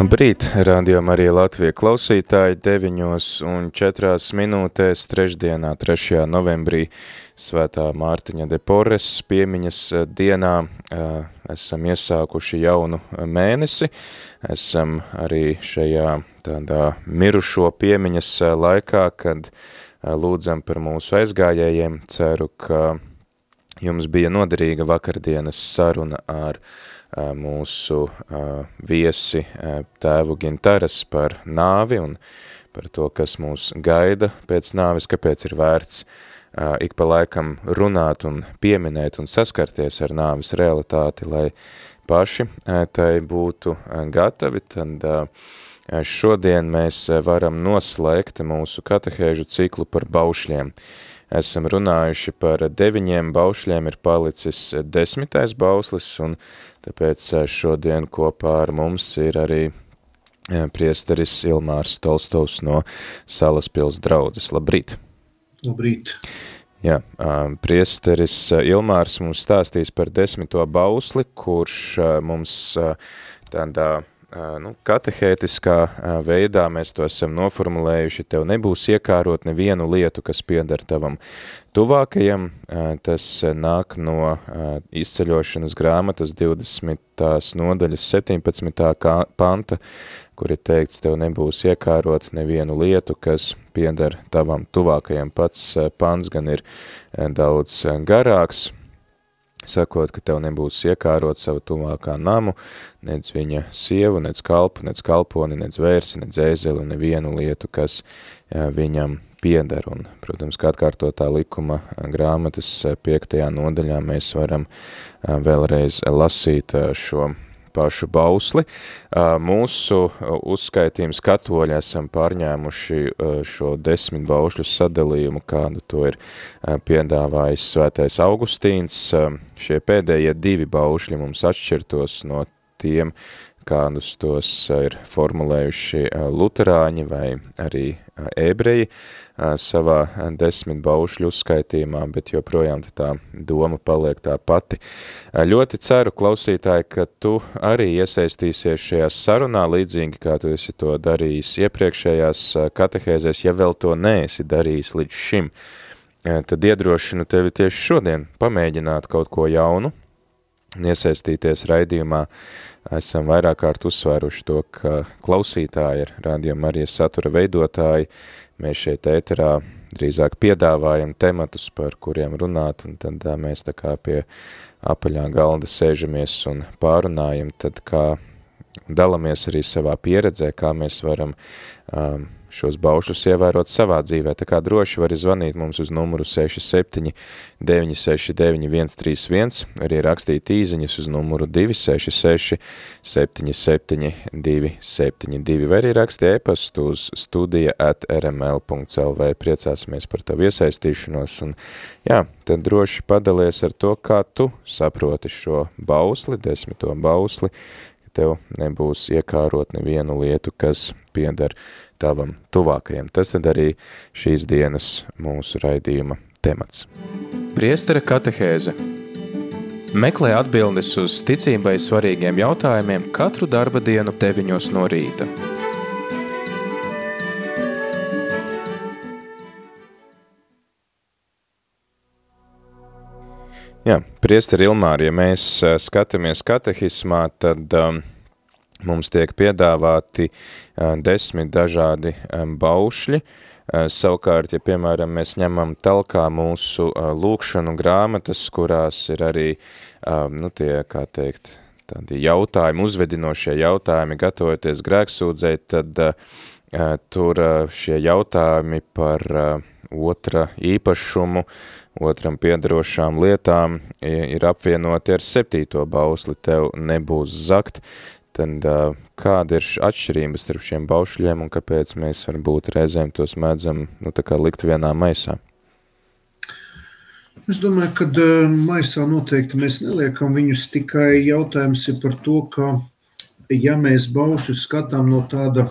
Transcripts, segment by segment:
Labrīt, rādījumā arī Latvija klausītāji 9 un 4 minūtēs trešdienā, 3. novembrī Svētā Mārtiņa de Porres piemiņas dienā esam iesākuši jaunu mēnesi, esam arī šajā tādā mirušo piemiņas laikā, kad lūdzam par mūsu aizgājējiem, ceru, ka jums bija noderīga vakardienas saruna ar mūsu viesi tēvu Gintaras par nāvi un par to, kas mūs gaida pēc nāvis, kāpēc ir vērts ik pa laikam runāt un pieminēt un saskarties ar nāvis realitāti, lai paši tai būtu gatavi, tad šodien mēs varam noslēgt mūsu katehēžu ciklu par baušļiem. Esam runājuši par deviņiem baušļiem, ir palicis desmitais bauslis, un tāpēc šodien kopā ar mums ir arī priesteris Ilmārs Tolstovs no Salaspils draudzes. Labrīt! Labrīt! Jā, priesteris Ilmārs mums stāstīs par desmito bausli, kurš mums tādā nu, katehētiskā veidā mēs to esam noformulējuši, tev nebūs iekārot nevienu lietu, kas piedara tavam tuvākajam, tas nāk no izceļošanas grāmatas 20. nodaļas 17. panta, kur ir teikts, tev nebūs iekārot nevienu lietu, kas piedara tavam tuvākajam. Pats pants gan ir daudz garāks, sakot, ka tev nebūs iekārot savu tuvākā namu, nec viņa sievu, nec kalpu, nec kalponi, nec vērsi, nec ēzeli nevienu lietu, kas viņam pieder. Un, protams, kā atkārtotā likuma grāmatas piektajā nodaļā mēs varam vēlreiz lasīt šo pašu bausli. Mūsu uzskaitījums katoļi esam pārņēmuši šo desmit baušļu sadalījumu, kādu to ir piedāvājis svētais Augustīns. Šie pēdējie divi baušļi mums atšķirtos no tiem, kādus tos ir formulējuši luterāņi vai arī ebreji savā desmit baušļu uzskaitījumā, bet joprojām tā doma paliek tā pati. Ļoti ceru, klausītāji, ka tu arī iesaistīsies šajā sarunā, līdzīgi kā tu esi to darījis iepriekšējās katehēzēs, ja vēl to neesi darījis līdz šim, tad iedrošinu tevi tieši šodien pamēģināt kaut ko jaunu, iesaistīties raidījumā, esam vairāk kārt uzsvēruši to, ka klausītāji ir rādījuma arī satura veidotāji, mēs šeit ēterā drīzāk piedāvājam tematus, par kuriem runāt, un tad mēs tā kā pie apaļā galda sēžamies un pārunājam, tad kā dalamies arī savā pieredzē, kā mēs varam um, šos baušļus ievērot savā dzīvē. Tā kā droši var zvanīt mums uz numuru 67 969 131, arī rakstīt īziņas uz numuru 266 77 272, vai arī rakstīt e-pastu uz studija at rml.lv. Priecāsimies par tavu iesaistīšanos un jā, tad droši padalies ar to, kā tu saproti šo bausli, desmito bausli, ka tev nebūs iekārot nevienu lietu, kas piedara tavam tuvākajam. Tas tad arī šīs dienas mūsu raidījuma temats. Priestera katehēze Meklē atbildes uz ticībai svarīgiem jautājumiem katru darba dienu 9 no rīta. Jā, priesteri Ilmāri, ja mēs skatāmies katehismā, tad um, mums tiek piedāvāti desmit dažādi baušļi. Savukārt, ja piemēram mēs ņemam talkā mūsu lūkšanu grāmatas, kurās ir arī, nu tie, kā teikt, tādi jautājumi, uzvedinošie jautājumi, gatavoties grēksūdzēt, tad tur šie jautājumi par otra īpašumu, otram piedarošām lietām ir apvienoti ar septīto bausli, tev nebūs zakt, tad kāda ir atšķirība starp šiem baušļiem un kāpēc mēs varbūt reizēm tos mēdzam, nu, likt vienā maisā? Es domāju, ka maisā noteikti mēs neliekam viņus tikai jautājums ir par to, ka ja mēs baušus skatām no tāda,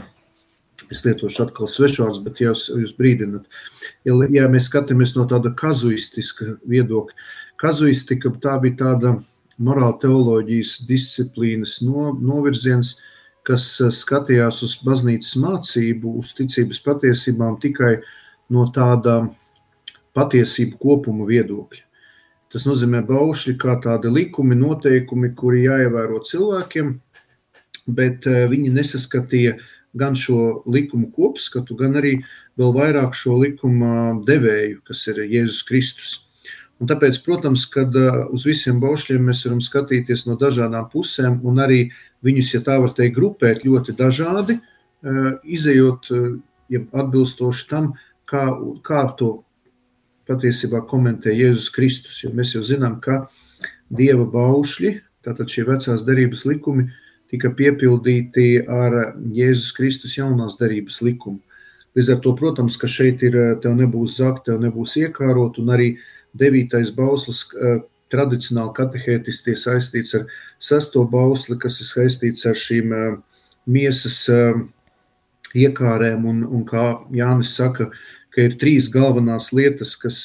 es lietošu atkal svešvārds, bet jūs, jūs brīdinat, ja, ja mēs skatāmies no tāda kazuistiska viedokļa, kazuistika tā bija tāda morāla teoloģijas disciplīnas no, novirziens, kas skatījās uz baznīcas mācību, uz ticības patiesībām tikai no tāda patiesību kopuma viedokļa. Tas nozīmē baušļi kā tādi likumi, noteikumi, kuri jāievēro cilvēkiem, bet eh, viņi nesaskatīja gan šo likumu kopskatu, gan arī vēl vairāk šo likuma devēju, kas ir Jēzus Kristus. Un tāpēc, protams, kad eh, uz visiem baušļiem mēs varam skatīties no dažādām pusēm, un arī viņus, ja tā var teikt, grupēt ļoti dažādi, eh, izējot ja atbilstoši tam, kā, kā to patiesībā komentē Jēzus Kristus. Jo mēs jau zinām, ka Dieva baušļi, tātad šie vecās derības likumi, tika piepildīti ar Jēzus Kristus jaunās derības likumu. Līdz ar to, protams, ka šeit ir tev nebūs zakt, tev nebūs iekārot, un arī devītais bauslis eh, tradicionāli katehētiski saistīts ar sesto bausli, kas ir saistīts ar šīm eh, miesas eh, iekārēm, un, un kā Jānis saka, ka ir trīs galvenās lietas, kas,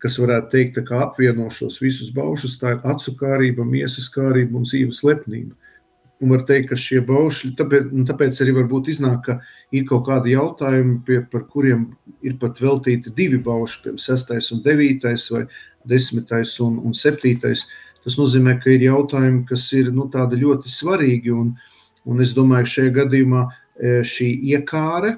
kas varētu teikt, apvieno šos visus baušus. Tā ir acu kārība, miesas kārība un dzīves lepnība. Un var teikt, ka šie baušļi, tāpēc, tāpēc arī varbūt iznāk, ka ir kaut kādi jautājumi, pie, par kuriem ir pat veltīti divi bauši, piemēram, sestais un devītais, vai desmitais un, un septītais. Tas nozīmē, ka ir jautājumi, kas ir nu, ļoti svarīgi. Un, un es domāju, šajā gadījumā šī iekāra,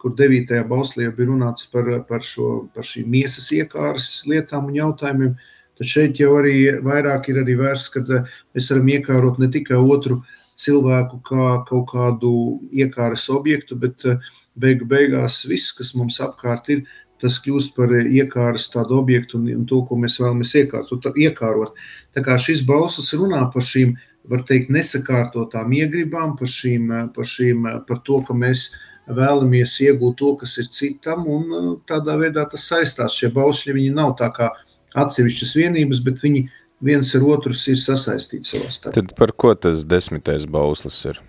kur 9. bauslī bija runāts par, par, šo, par šīm miesas iekāras lietām un jautājumiem. Tad šeit jau arī vairāk ir arī vērsts, ka mēs varam iekārot ne tikai otru cilvēku kā kaut kādu iekāras objektu, bet eh, beigu beigās viss, kas mums apkārt ir, tas kļūst par iekāras tādu objektu un, un to, ko mēs vēlamies iekārtot, iekārot. Tā kā šis bausas runā par šīm, var teikt, nesakārtotām iegribām, par, šīm, par, šīm, par to, ka mēs vēlamies iegūt to, kas ir citam, un tādā veidā tas saistās. Šie baušļi viņi nav tā kā atsevišķas vienības, bet viņi viens ar otru ir sasaistīti savā starpā. Tad par ko tas desmitais bauslis ir?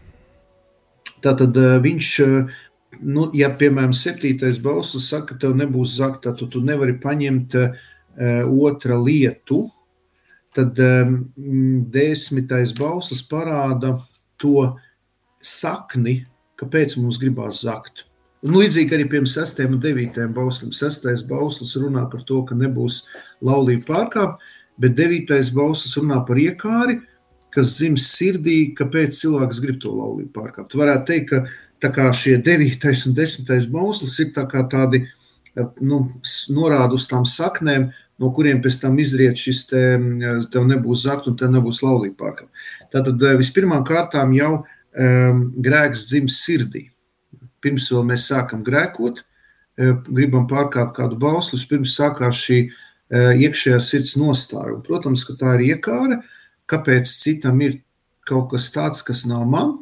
Tātad uh, viņš, uh, nu, ja piemēram septītais bauslis saka, ka tev nebūs zakta, tad tu nevari paņemt uh, otra lietu, tad um, desmitais bauslis parāda to sakni, kāpēc mums gribās zakt. Un līdzīgi arī pirms 6. un 9. bauslim. 6. bauslis runā par to, ka nebūs laulība pārkāpta, bet 9. bauslis runā par iekāri, kas dzims sirdī, kāpēc cilvēks grib to laulību pārkāpt. Varētu teikt, ka šie 9. un 10. bauslis ir tā tādi nu, norādi uz tām saknēm, no kuriem pēc tam izriet šis te, tev nebūs zakt un tev nebūs laulība pārkāpta. Tātad vispirmām kārtām jau um, grēks dzimst sirdī. Pirms vēl mēs sākam grēkot, uh, gribam pārkāpt kādu bausli, pirms sākās šī uh, iekšējā sirds nostāja. Un, protams, ka tā ir iekāra, kāpēc citam ir kaut kas tāds, kas nav man,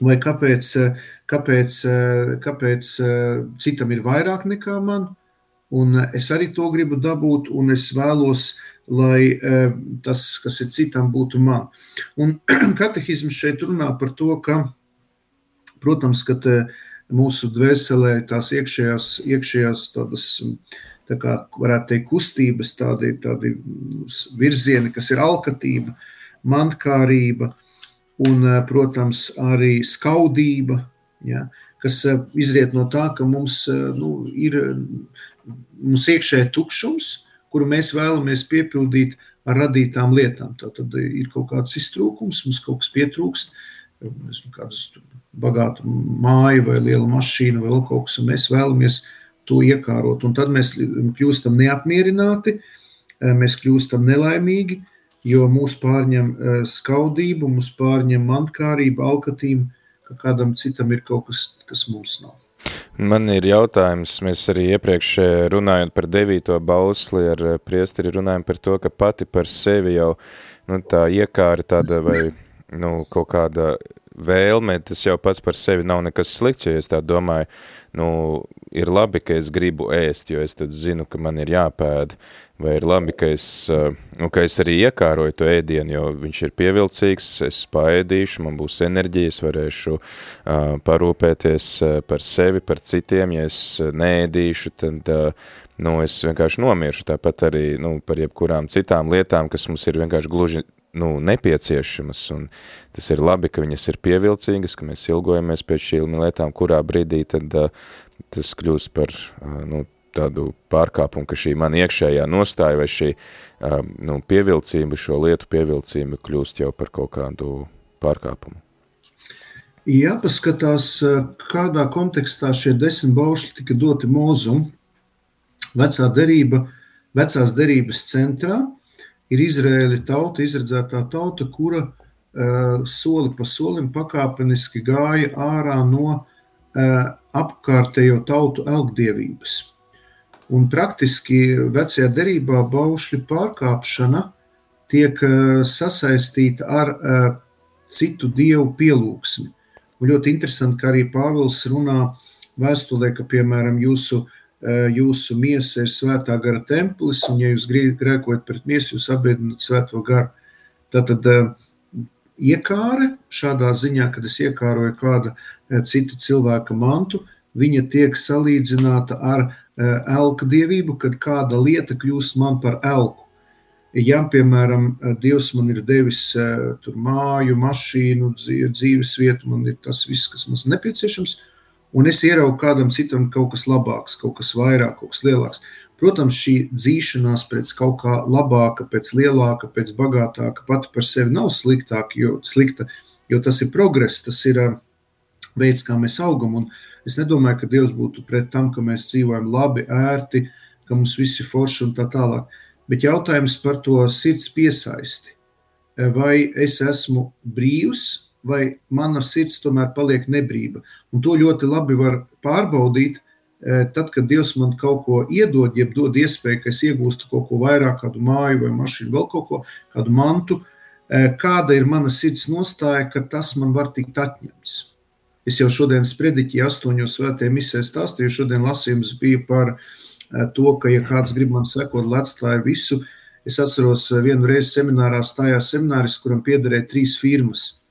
vai kāpēc, uh, kāpēc, uh, kāpēc citam ir vairāk nekā man. Un es arī to gribu dabūt, un es vēlos uh, lai e, tas, kas ir citam, būtu man. Un katehisms šeit runā par to, ka, protams, ka mūsu dvēselē tās iekšējās, iekšējās tādas, tā kā varētu teikt, kustības, tādi, tādi virzieni, kas ir alkatība, mantkārība un, e, protams, arī skaudība, ja, kas e, izriet no tā, ka mums nu, ir mums iekšē tukšums, kuru mēs vēlamies piepildīt ar radītām lietām. Tad ir kaut kāds iztrūkums, mums kaut kas pietrūkst, kādas bagāta māja vai liela mašīna vai vēl kaut kas, un mēs vēlamies to iekārot. Un tad mēs kļūstam neapmierināti, mēs kļūstam nelaimīgi, jo mūs pārņem skaudība, mūs pārņem mantkārība, alkatība, ka kādam citam ir kaut kas, kas mums nav. Man ir jautājums, mēs arī iepriekš eh, runājot par devīto bausli ar eh, priesteri runājam par to, ka pati par sevi jau nu, tā iekāra tāda vai nu, kaut kāda vēlme, tas jau pats par sevi nav nekas slikts, jo es tā domāju, nu, ir labi, ka es gribu ēst, jo es tad zinu, ka man ir jāpēd, vai ir labi, ka es, nu, ka es arī iekāroju to ēdienu, jo viņš ir pievilcīgs, es paēdīšu, man būs enerģija, es varēšu uh, parūpēties uh, par sevi, par citiem, ja es neēdīšu, tad, uh, nu, es vienkārši nomiršu, tāpat arī, nu, par jebkurām citām lietām, kas mums ir vienkārši gluži nu, nepieciešamas, un tas ir labi, ka viņas ir pievilcīgas, ka mēs ilgojamies pēc šīm lietām, kurā brīdī tad uh, tas kļūst par uh, nu, tādu pārkāpumu, ka šī man iekšējā nostāja vai šī uh, nu, pievilcība, šo lietu pievilcība kļūst jau par kaut kādu pārkāpumu. Jāpaskatās, kādā kontekstā šie desmit baušļi tika doti mūzum. Vecā derība, vecās derības centrā – ir Izraēla tauta, izredzētā tauta, kura uh, soli pa solim pakāpeniski gāja ārā no uh, apkārtējo tautu elgdievības. Un praktiski vecajā derībā baušļu pārkāpšana tiek uh, sasaistīta ar citu dievu pielūgsmi. Un ļoti interesanti, ka arī Pāvils runā vēstulē, ka, piemēram, jūsu uh, jūsu miesa ir svētā gara templis, un ja jūs grēkojat pret miesu, jūs apbiedināt svēto garu. Tātad eh, iekāre šādā ziņā, kad es iekāroju kādu eh, citu cilvēka mantu, viņa tiek salīdzināta ar elka dievību, kad kāda lieta kļūst man par elku. Ja, piemēram, Dievs man ir devis tur māju, mašīnu, dzīves vietu, man ir tas viss, kas mums nepieciešams, un es ieraugu kādam citam kaut kas labāks, kaut kas vairāk, kaut kas lielāks. Protams, šī dzīšanās pēc kaut kā labāka, pēc lielāka, pēc bagātāka pati par sevi nav sliktāka, jo, slikta, jo tas ir progress, tas ir veids, kā mēs augam. Un es nedomāju, ka Dievs būtu pret tam, ka mēs dzīvojam labi, ērti, ka mums viss ir forši un tā tālāk. Bet jautājums par to sirds piesaisti. Vai es esmu brīvs vai mana sirds tomēr paliek nebrīva. Un to ļoti labi var pārbaudīt, eh, tad, kad Dievs man kaut ko iedod, jeb dod iespēju, ka es iegūstu kaut ko vairāk, kādu māju vai mašīnu, vēl kaut ko, kādu mantu, eh, kāda ir mana sirds nostāja, ka tas man var tikt atņemts. Es jau šodien sprediķi astoņos svētajā misē stāstīju, šodien lasījums bija par eh, to, ka, ja kāds grib man sekot, atstāja visu, es atceros vienu reizi seminārā stājās semināris, kuram piederēja trīs firmas –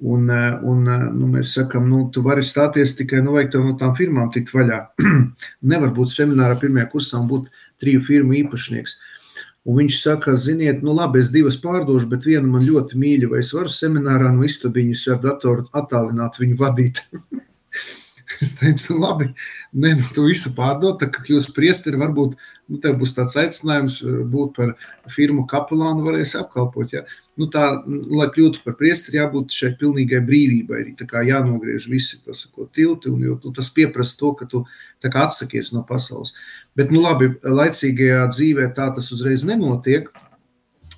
Un, eh, un eh, nu, mēs sakām, nu, tu vari stāties tikai nu, no tām firmām, tikt vaļā. Nevar būt seminārā pirmajā kursā un būt triju firmu īpašnieks. Un viņš saka, ziniet, nu labi, es divas pārdošu, bet viena man ļoti mīļa, vai es varu seminārā no istabiņas ar datoru attālināt viņu vadīt. es teicu, labi, ne, nu, tu visu pārdod, tā kā kļūsi priesteri, varbūt nu, tev būs tāds aicinājums eh, būt par firmu kapelānu, varēs apkalpot. Ja? Nu, tā, lai kļūtu par priesteri, jābūt šai pilnīgai brīvībai. Arī tā kā jānogriež visi tas, ko tilti, un jo, nu, tas pieprasa to, ka tu atsakies no pasaules. Bet, nu labi, laicīgajā dzīvē tā tas uzreiz nenotiek.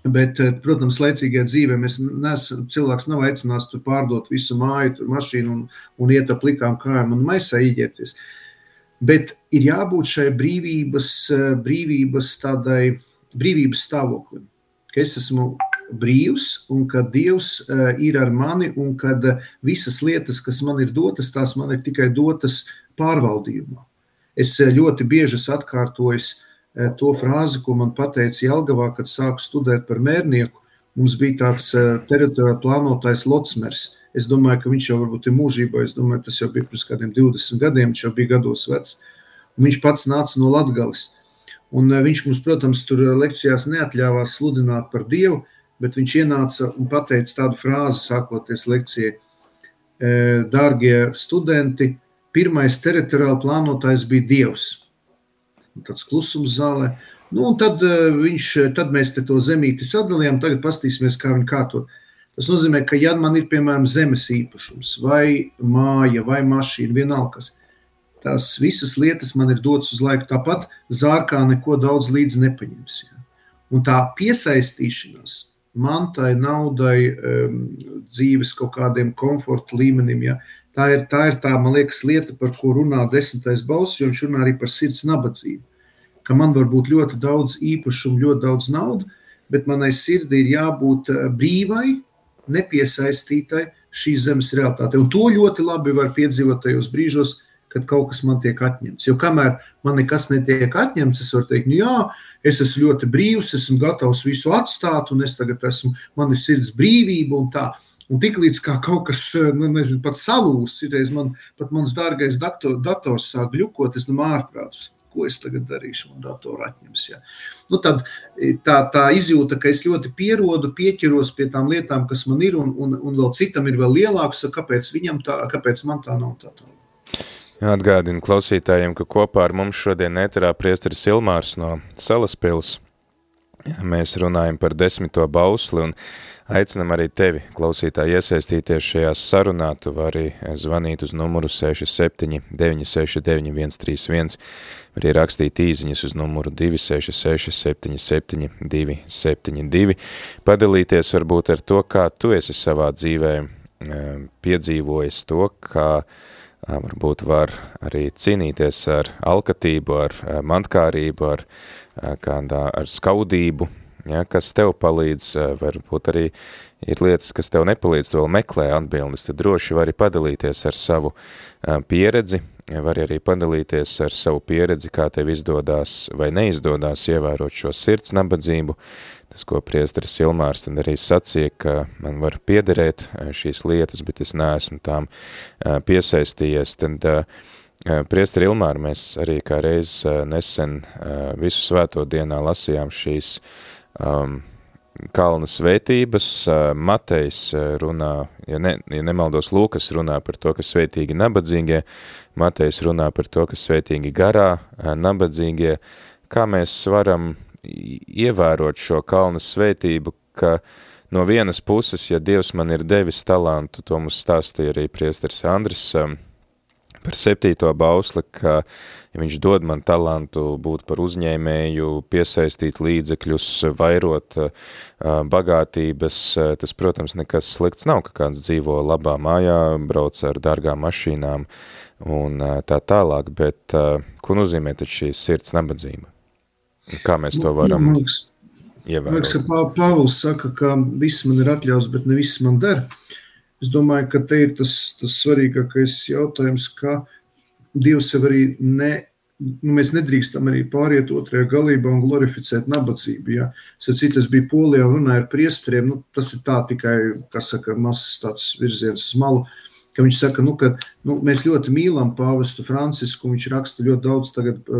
Bet, eh, protams, laicīgajā dzīvē mēs neesam, cilvēks nav aicināts tur pārdot visu māju, tur mašīnu un, un iet ap likām kājām un maisā ieģērties. Bet ir jābūt šai brīvības, eh, brīvības tādai brīvības stāvoklim, ka es esmu brīvs un ka Dievs eh, ir ar mani un ka visas lietas, kas man ir dotas, tās man ir tikai dotas pārvaldījumā. Es ļoti bieži atkārtoju to frāzi, ko man teica Jelgavā, kad sāku studēt par mērnieku. Mums bija tāds teritoriālais plānotājs Lotsmers. Es domāju, ka viņš jau varbūt ir mūžībā. Es domāju, tas jau bija pirms kādiem 20 gadiem, viņš jau bija gados vecs. Un viņš pats nāca no Latvijas. Un eh, viņš mums, protams, tur lekcijās neatļāvās sludināt par Dievu, bet viņš ienāca un pateica tādu frāzi, sākoties lekcijai: eh, Dārgie studenti, pirmais teritoriāli plānotājs bija Dievs. Tāds klusums zālē. Nu, un tad, eh, viņš, tad mēs to zemīti sadalījām, tagad paskatīsimies, kā viņi kārtot. Tas nozīmē, ka, ja man ir piemēram zemes īpašums, vai māja, vai mašīna, vienalga kas, tās visas lietas man ir dotas uz laiku. Tāpat zārkā neko daudz līdzi nepaņems. Ja. Un tā piesaistīšanās mantai, naudai, dzīves kaut kādiem komforta līmenim, ja, tā ir tā, ir tā, man liekas, lieta, par ko runā desmitais balss, jo viņš runā arī par sirds nabadzību. Ka man var būt ļoti daudz īpašumu, ļoti daudz naudas, bet manai sirdī ir jābūt eh, brīvai, nepiesaistītai šīs zemes realitātei. Un to ļoti labi var piedzīvot tajos brīžos, kad kaut kas man tiek atņemts. Jo kamēr man nekas netiek atņemts, es varu teikt, nu jā, es esmu ļoti brīvs, esmu gatavs visu atstāt, un es tagad esmu, man ir sirds brīvība un tā. Un tiklīdz kaut kas, nu, nezinu, pat salūs, ir man, pat mans dārgais dator, dators sāk gļukot, es domāju, ārprāts ko es tagad darīšu, man datoru atņems. Ja. Nu, tad e, tā, tā izjūta, ka es ļoti pierodu, pieķeros pie tām lietām, kas man ir, un, un, un vēl citam ir vēl lielāks, kāpēc viņam tā, kāpēc man tā nav tā. tā. Atgādinu klausītājiem, ka kopā ar mums šodien netarā priesteris Ilmārs no Salaspils. Mēs runājam par desmito bausli un aicinam arī tevi, klausītāji, iesaistīties šajā sarunā. Tu vari zvanīt uz numuru 67 969 131, var ierakstīt īziņas uz numuru 266 77 272, padalīties varbūt ar to, kā tu esi savā dzīvē piedzīvojis to, kā varbūt var arī cīnīties ar alkatību, ar mantkārību, ar, kādā, ar skaudību, ja, kas tev palīdz, varbūt arī ir lietas, kas tev nepalīdz, tu vēl meklē atbildes, tad droši vari padalīties ar savu pieredzi, vari arī padalīties ar savu pieredzi, kā tev izdodās vai neizdodās ievērot šo sirds nabadzību, tas, ko priesteris Ilmārs tad arī sacīja, ka man var piederēt šīs lietas, bet es neesmu tām piesaistījies, tad priesteri Ilmāri mēs arī kā reiz nesen visu svēto dienā lasījām šīs um, kalna svētības, Matejs runā, ja, ne, ja nemaldos, Lūkas runā par to, ka svētīgi nabadzīgie, Matejs runā par to, ka svētīgi garā nabadzīgie, kā mēs varam ievērot šo kalna svētību, ka no vienas puses, ja Dievs man ir devis talantu, to mums stāstīja arī priesteris Andris um, par septīto bausli, ka ja viņš dod man talantu būt par uzņēmēju, piesaistīt līdzekļus, vairot uh, bagātības, uh, tas, protams, nekas slikts nav, ka kāds dzīvo labā mājā, brauc ar dārgām mašīnām un uh, tā tālāk, bet ko nozīmē tad šī sirds nabadzība? Kā mēs to varam nu, liekas, ievērot? Liekas, ka Pāvils saka, ka viss man ir atļauts, bet ne viss man der. Es domāju, ka te ir tas, tas svarīgākais jautājums, ka Dievs jau arī ne, nu, mēs nedrīkstam arī pāriet otrajā galībā un glorificēt nabadzību. Ja. Cik es biju Polijā un runāju ar priesteriem, nu, tas ir tā tikai, kas saka, mazs tāds virziens uz malu. Ka viņš saka, nu, ka nu, mēs ļoti mīlam pāvestu Francisku. Viņš raksta ļoti daudz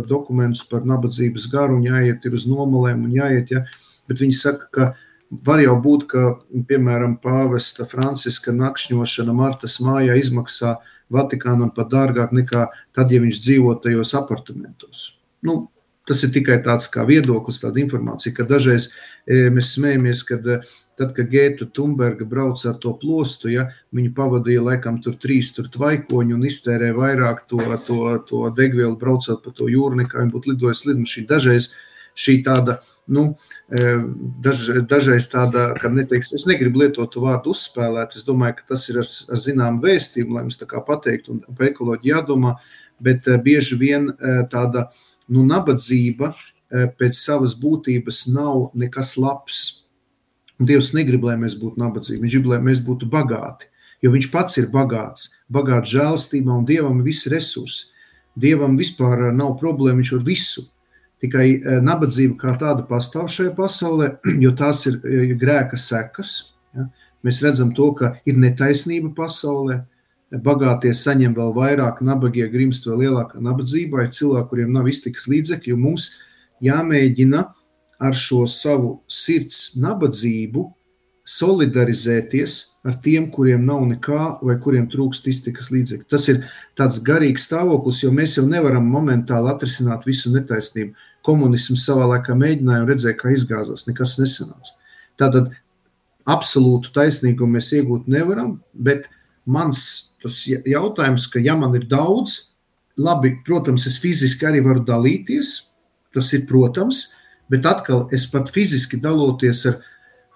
dokumentus par nabadzības garu, un jāiet uz nomalēm, un jāiet. Ja, bet viņi saka, ka var jau būt, ka, piemēram, pāvesta Franciska nakšņošana Martas mājā izmaksā Vatikānam pat dārgāk nekā tad, ja viņš dzīvo tajos apartamentos. Nu, Tas ir tikai tāds kā viedoklis, tāda informācija, ka dažreiz e, mēs smējamies, kad e, tad, kad Gēta Thunberga brauca ar to plostu, ja, viņu pavadīja laikam tur trīs tur tvaikoņi un iztērēja vairāk to, to, to degvielu braucot pa to jūru, nekā viņi būtu lidojis lidmašīnu. Dažreiz šī tāda, nu, e, daž, dažreiz tāda, ka neteiks, es negribu lietot to vārdu uzspēlēt, es domāju, ka tas ir ar, ar zinām vēstījumu, lai mums tā kā pateikt un par ekoloģiju jādomā, bet bieži vien tāda, uh, nu, nabadzība e, pēc savas būtības nav nekas labs. Un Dievs negrib, lai mēs būtu nabadzīgi. Viņš grib, lai mēs būtu bagāti. Jo Viņš pats ir bagāts, bagāts žēlstībā, un Dievam ir visi resursi. Dievam vispār nav problēma, viņš var visu. Tikai e, nabadzība kā tāda pastāv šajā pasaulē, jo tās ir e, grēka sekas. Ja? Mēs redzam to, ka ir netaisnība pasaulē, bagātie saņem vēl vairāk, nabagie grimst vēl lielākā nabadzībā, ir cilvēki, kuriem nav iztikas līdzekļi, un mums jāmēģina ar šo savu sirds nabadzību solidarizēties ar tiem, kuriem nav nekā vai kuriem trūkst iztikas līdzekļi. Tas ir tāds garīgs stāvoklis, jo mēs jau nevaram momentāli atrisināt visu netaisnību. Komunisms savā laikā mēģināja un redzēja, kā izgāzās, nekas nesanāca. Tātad absolūtu taisnīgumu mēs iegūt nevaram, bet mans tas jautājums, ka ja man ir daudz, labi, protams, es fiziski arī varu dalīties, tas ir protams, bet atkal es pat fiziski daloties ar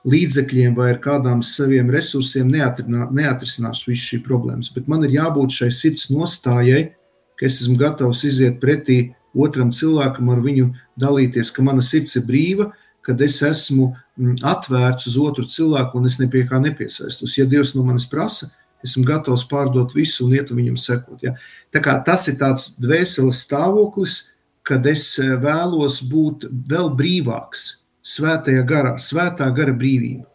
līdzekļiem vai ar kādām saviem resursiem neatrisināšu visu šī problēmas, bet man ir jābūt šai sirds nostājai, ka es esmu gatavs iziet pretī otram cilvēkam, ar viņu dalīties, ka mana sirds ir brīva, kad es esmu mm, atvērts uz otru cilvēku un es ne pie kā nepiesaistos. Ja Dievs no manis prasa, esmu gatavs pārdot visu un iet viņam sekot. Ja. Tā kā tas ir tāds dvēseles stāvoklis, kad es vēlos būt vēl brīvāks, svētajā garā, svētā gara brīvība.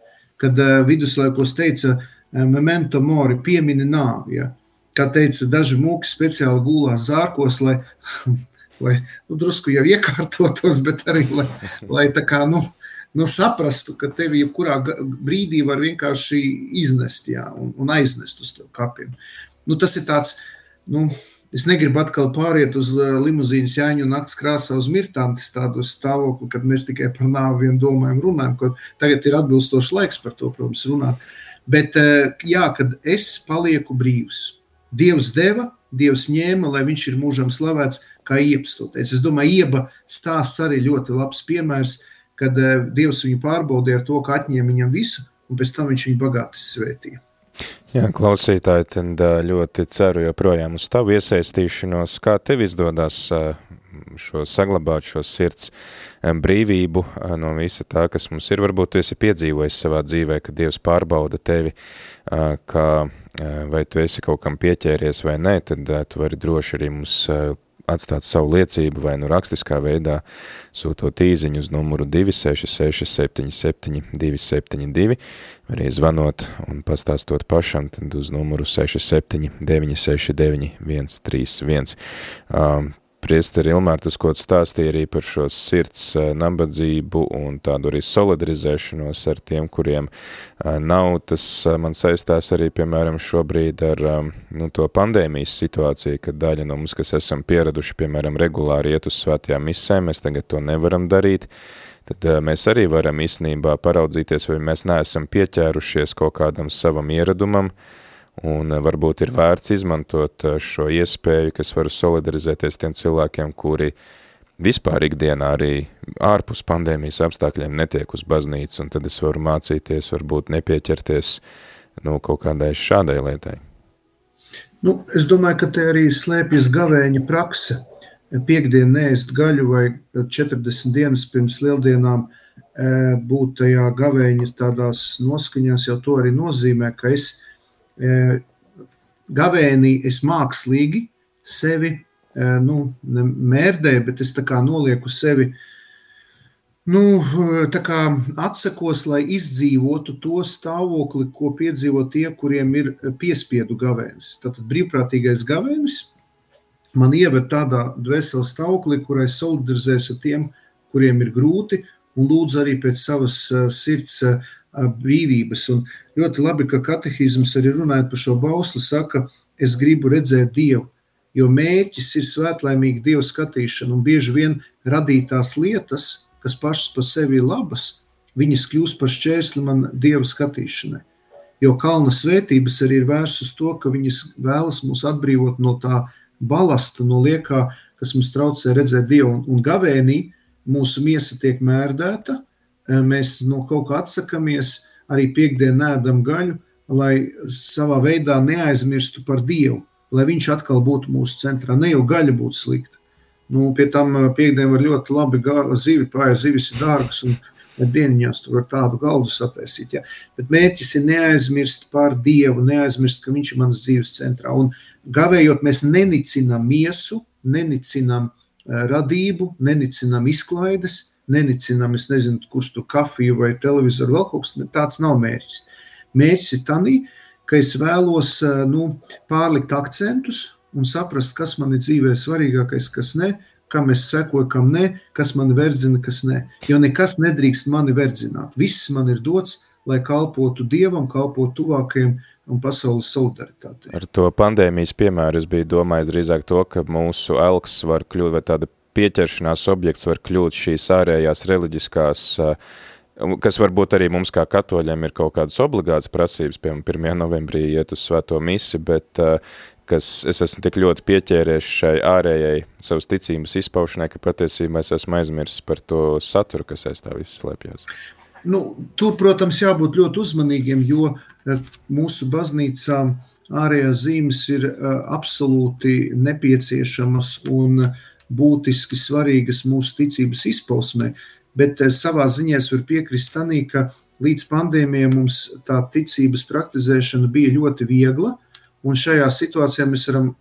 Kad viduslaikos teica, memento mori, piemini nāvi. Ja. Kā teica, daži mūki speciāli gulās zārkos, lai, lai nu, drusku jau iekārtotos, bet arī lai, lai tā kā, nu, nu, saprastu, ka tevi jebkurā brīdī var vienkārši iznest jā, un, un aiznest uz kapiem. Nu, tas ir tāds, nu, es negribu atkal pāriet uz limuzīnas jāņu nakts krāsā uz mirtām, tas tādu stāvokli, kad mēs tikai par nāvi vien domājam, runājam, ko tagad ir atbilstošs laiks par to, protams, runāt. Bet jā, kad es palieku brīvs, Dievs deva, Dievs ņēma, lai viņš ir mūžam slavēts, kā iepstoties. Es domāju, ieba stāsts arī ļoti labs piemērs, kad eh, Dievs viņu pārbaudīja ar to, ka atņēma viņam visu, un pēc tam viņš viņu bagāti svētīja. Jā, klausītāji, tad eh, ļoti ceru joprojām uz tavu iesaistīšanos. Kā tev izdodas eh, šo saglabāt, šo sirds brīvību no visa tā, kas mums ir? Varbūt tu esi piedzīvojis savā dzīvē, ka Dievs pārbauda tevi, kā vai tu esi kaut kam pieķēries vai nē, tad tu vari droši arī mums atstāt savu liecību vai nu rakstiskā veidā sūtot īziņu uz numuru 266 77 272, arī zvanot un pastāstot pašam tad uz numuru 67 969 131. Um, Priesteri Ilmār, tas, ko stāstīja arī par šo sirds eh, nabadzību un tādu arī solidarizēšanos ar tiem, kuriem eh, nav, tas eh, man saistās arī, piemēram, šobrīd ar nu, to pandēmijas situāciju, kad daļa no mums, kas esam pieraduši, piemēram, regulāri iet uz svētajām misēm, mēs tagad to nevaram darīt, tad mēs arī varam īstenībā paraudzīties, vai mēs neesam pieķērušies kaut kādam savam ieradumam, un eh, varbūt ir vērts izmantot eh, šo iespēju, kas var solidarizēties tiem cilvēkiem, kuri vispār ikdienā arī ārpus pandēmijas apstākļiem netiek uz baznīcu, un tad es varu mācīties, varbūt nepieķerties nu, kaut kādai šādai lietai. Nu, es domāju, ka te arī slēpjas gavēņa prakse. Piektdien neēst gaļu vai 40 dienas pirms lieldienām eh, būt tajā gavēņa tādās noskaņās, jau to arī nozīmē, ka es uh, gavēnī es mākslīgi sevi nu, mērdēju, bet es tā kā nolieku sevi, nu, tā kā atsakos, lai izdzīvotu to stāvokli, ko piedzīvo tie, kuriem ir piespiedu gavēnis. Tātad brīvprātīgais gavēnis man ieved tādā dvēseles stāvoklī, kurai solidarizēs ar tiem, kuriem ir grūti, un lūdzu arī pēc savas sirds brīvības. Un ļoti labi, ka katehisms arī runājot par šo bausli, saka, es gribu redzēt Dievu, jo mērķis ir svētlaimīga Dieva skatīšana, un bieži vien radītās lietas, kas pašas par sevi ir labas, viņas kļūst par šķērsli man Dieva skatīšanai. Jo kalna svētības arī ir vērstas uz to, ka viņas vēlas mūs atbrīvot no tā balasta, no liekā, kas mums traucē redzēt Dievu. Un, gavēnī mūsu miesa tiek mērdēta, mēs no kaut kā atsakāmies, arī piekdienā ēdam gaļu, lai savā veidā neaizmirstu par Dievu, lai Viņš atkal būtu mūsu centrā. Ne jau gaļa būtu slikta. Nu, pie tam piekdienā var ļoti labi zivi pāri, zivis ir dārgas un dieniņās tur var tādu galdu sataisīt. Ja? Bet mērķis ir neaizmirst par Dievu, neaizmirst, ka Viņš ir manas dzīves centrā. Un gavējot, mēs nenicinām miesu, nenicinām radību, nenicinām izklaides, nenicinām, es nezinu, kurš tur kafiju vai televizoru, vēl kaut kas tāds nav mērķis. Mērķis ir tanī, ka es vēlos eh, nu, pārlikt akcentus un saprast, kas man ir dzīvē svarīgākais, kas ne, kam es sekoju, kam ne, kas man verdzina, kas ne. Jo nekas nedrīkst mani verdzināt. Viss man ir dots, lai kalpotu Dievam, kalpotu tuvākajiem un pasaules solidaritātei. Ar to pandēmijas piemēru es biju domājis drīzāk to, ka mūsu elks var kļūt vai tāda pieķeršanās objekts var kļūt šīs ārējās reliģiskās, kas varbūt arī mums kā katoļiem ir kaut kādas obligātas prasības, piemēram, 1. novembrī iet uz svēto misi, bet kas es esmu tik ļoti pieķēries šai ārējai savas ticības izpaušanai, ka patiesībā es esmu aizmirsis par to saturu, kas aiz tā viss slēpjas. Nu, tur, protams, jābūt ļoti uzmanīgiem, jo mūsu baznīcā ārējās zīmes ir absolūti nepieciešamas un uh, būtiski svarīgas mūsu ticības izpausmē, bet savā ziņā es varu piekrist tanī, ka līdz pandēmijai mums tā ticības praktizēšana bija ļoti viegla, un šajā situācijā mēs varam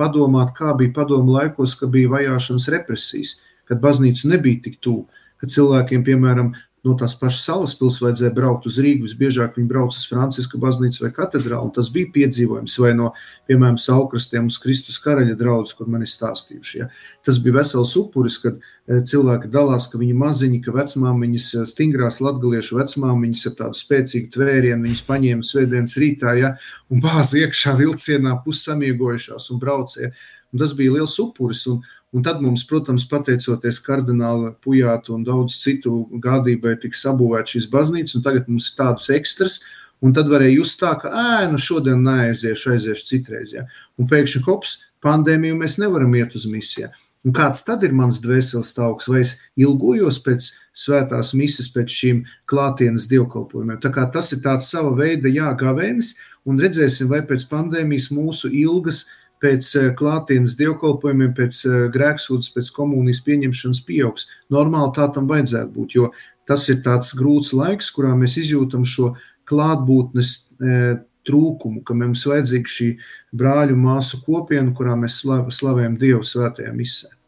padomāt, kā bija padomu laikos, kad bija vajāšanas represijas, kad baznīca nebija tik tuvu, kad cilvēkiem, piemēram, no tās pašas salas pilsētas vajadzēja braukt uz Rīgu. Visbiežāk viņi brauc uz Franciska baznīcu vai katedrālu. Tas bija piedzīvojums, vai no, piemēram, saukrastiem uz Kristus karaļa draugus, kur man ir stāstījuši. Ja. Tas bija vesels upuris, kad e, cilvēki dalās, ka viņi maziņi, ka vecmāmiņas, e, stingrās latgaliešu vecmāmiņas ar tādu spēcīgu tvērienu, viņas paņēma svētdienas rītā, ja, un bāzi iekšā vilcienā pussamiegojušās un braucēja. Un tas bija liels upuris. Un, Un tad mums, protams, pateicoties kardināla pujātu un daudz citu gādībai, tika sabūvēta šīs baznīcas, un tagad mums ir tādas ekstras, un tad varēja just tā, ka, ē, nu šodien neaiziešu, aiziešu citreiz, ja. Un pēkšņi hops, pandēmiju mēs nevaram iet uz misiju. Un kāds tad ir mans dvēseles tauks, vai es ilgojos pēc svētās misijas, pēc šīm klātienes dievkalpojumiem. Tā kā tas ir tāds sava veida jāgavēnis, un redzēsim, vai pēc pandēmijas mūsu ilgas pēc eh, klātienes dievkalpojumiem, pēc eh, grēksūdzes, pēc komunijas pieņemšanas pieaugs. Normāli tā tam vajadzētu būt, jo tas ir tāds grūts laiks, kurā mēs izjūtam šo klātbūtnes e, trūkumu, ka mums vajadzīga šī brāļu māsu kopiena, kurā mēs slavējam Dievu svētajā misē.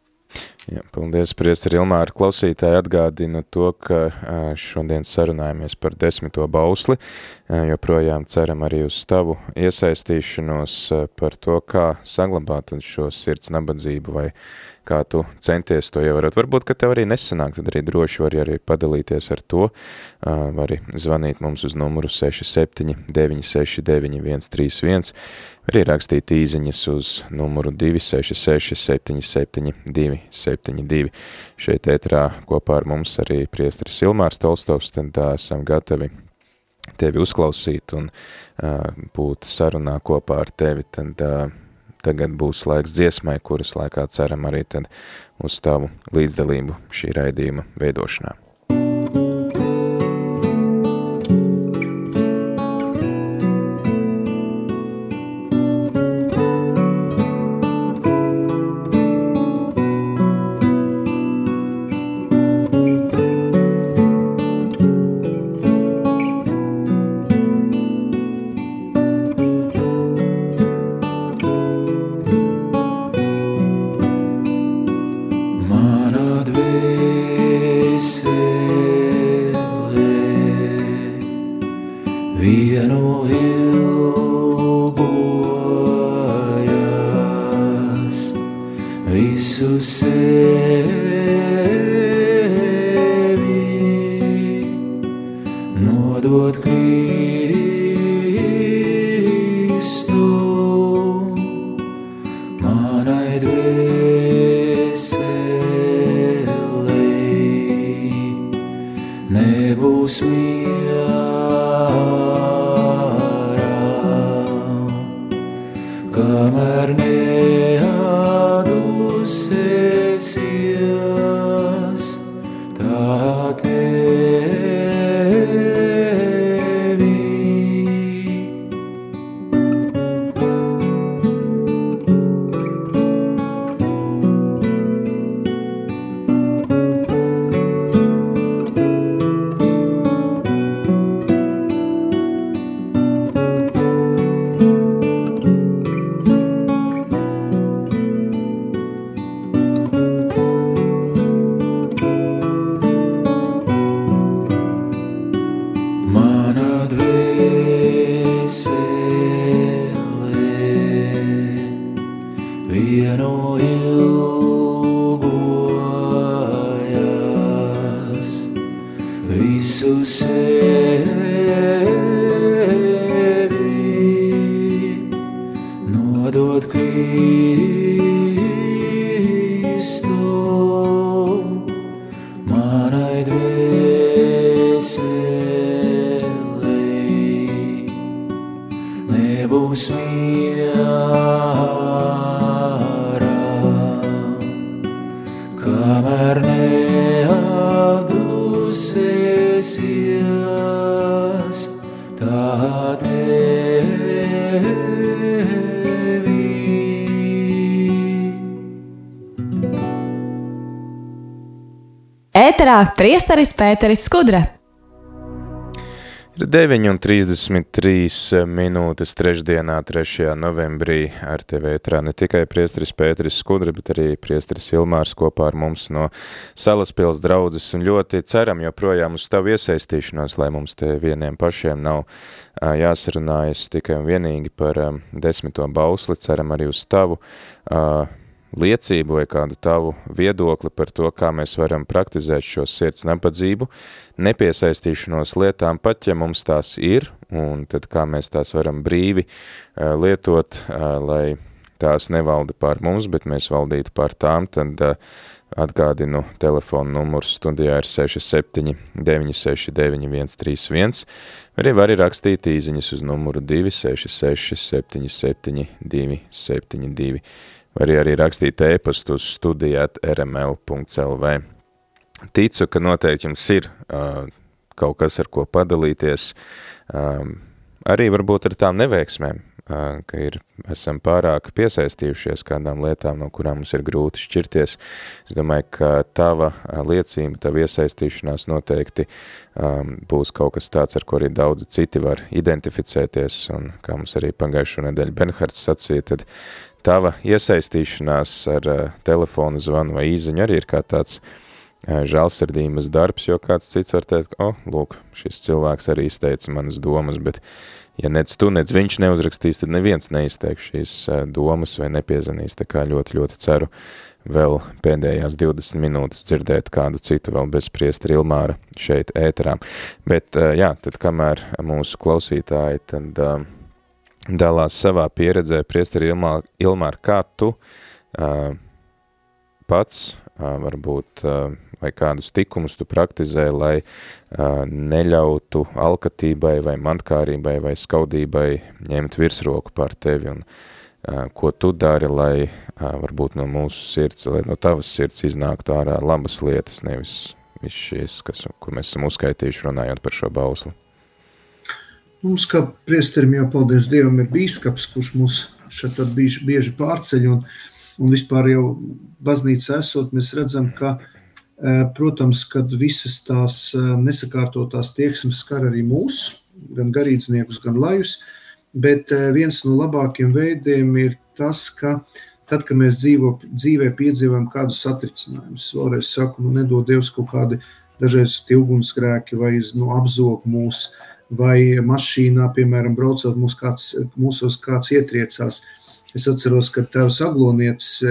Jā, paldies, priesteri Ilmāra. Klausītāji atgādinu to, ka šodien sarunājamies par desmito bausli, joprojām ceram arī uz tavu iesaistīšanos par to, kā saglabāt šo sirds nabadzību vai kā tu centies to ievarot. Varbūt, ka tev arī nesanāk, tad arī droši vari arī padalīties ar to. Vari zvanīt mums uz numuru 67 969 131, arī rakstīt īziņas uz numuru 266 77 272. Šeit ētrā kopā ar mums arī priesteris Ilmārs Tolstovs, tad esam gatavi tevi uzklausīt un uh, būt sarunā kopā ar tevi, tad uh, Tagad būs laiks dziesmai, kuras laikā ceram arī tad uz tavu līdzdalību šī raidījuma veidošanā. Priesteris Pēteris Skudra. Ir 9,33 minūtes trešdienā, 3. novembrī ar tevi ētrā ne tikai priesteris Pēteris Skudri, bet arī priesteris Ilmārs kopā ar mums no Salaspils draudzes un ļoti ceram joprojām uz tavu iesaistīšanos, lai mums te vieniem pašiem nav jāsarunājas tikai un vienīgi par desmito bausli, ceram arī uz tavu liecību vai kādu tavu viedokli par to, kā mēs varam praktizēt šo sirds napadzību, nepiesaistīšanos lietām, pat ja mums tās ir, un tad kā mēs tās varam brīvi uh, lietot, uh, lai tās nevalda pār mums, bet mēs valdītu pār tām, tad uh, atgādinu telefonu numurs studijā ir 67 969 131, arī var rakstīt īziņas uz numuru 266 77 272 vai arī rakstīt ēpastu uz studijāt rml.lv. Ticu, ka noteikti jums ir uh, kaut kas, ar ko padalīties, um, arī varbūt ar tām neveiksmēm, uh, ka ir, esam pārāk piesaistījušies kādām lietām, no kurām mums ir grūti šķirties. Es domāju, ka tava liecība, tava iesaistīšanās noteikti um, būs kaut kas tāds, ar ko arī daudzi citi var identificēties, un kā mums arī pagājušo nedēļu Benhards sacīja, tad tava iesaistīšanās ar uh, telefonu zvanu vai īziņu arī ir kā tāds uh, žēlsirdības darbs, jo kāds cits var teikt, o, oh, lūk, šis cilvēks arī izteica manas domas, bet ja nec tu, nec viņš neuzrakstīs, tad neviens neizteiks šīs uh, domas vai nepiezanīs, tā kā ļoti, ļoti ceru vēl pēdējās 20 minūtes dzirdēt kādu citu vēl bez priestri Ilmāra šeit ēterā. Bet, jā, tad kamēr mūsu klausītāji, tad dalās savā pieredzē, priesteri Ilmār, Ilmār kā tu uh, pats uh, varbūt uh, vai kādus tikumus tu praktizē, lai uh, neļautu alkatībai vai mantkārībai vai skaudībai ņemt virsroku pār tevi un uh, ko tu dari, lai uh, varbūt no mūsu sirds, lai no tavas sirds iznāktu ārā labas lietas, nevis viss šīs, kas, kur mēs esam uzskaitījuši runājot par šo bausli. Mums, kā priesterim, jau paldies Dievam, ir bīskaps, kurš mūs šeit bieži, bieži pārceļ. Un, un vispār jau baznīca esot, mēs redzam, ka, e, protams, kad visas tās e, nesakārtotās tieksmes skar arī mūs, gan garīdzniekus, gan lajus, bet e, viens no labākiem veidiem ir tas, ka tad, kad mēs dzīvo, dzīvē piedzīvojam kādus satricinājumus, vēlreiz saku, nu nedod Dievs kaut kādi dažreiz ugunsgrēki vai nu, apzog mūsu vai mašīnā, piemēram, braucot mūs kāds, mūsos kāds ietriecās. Es atceros, ka tēvs Aglonietis,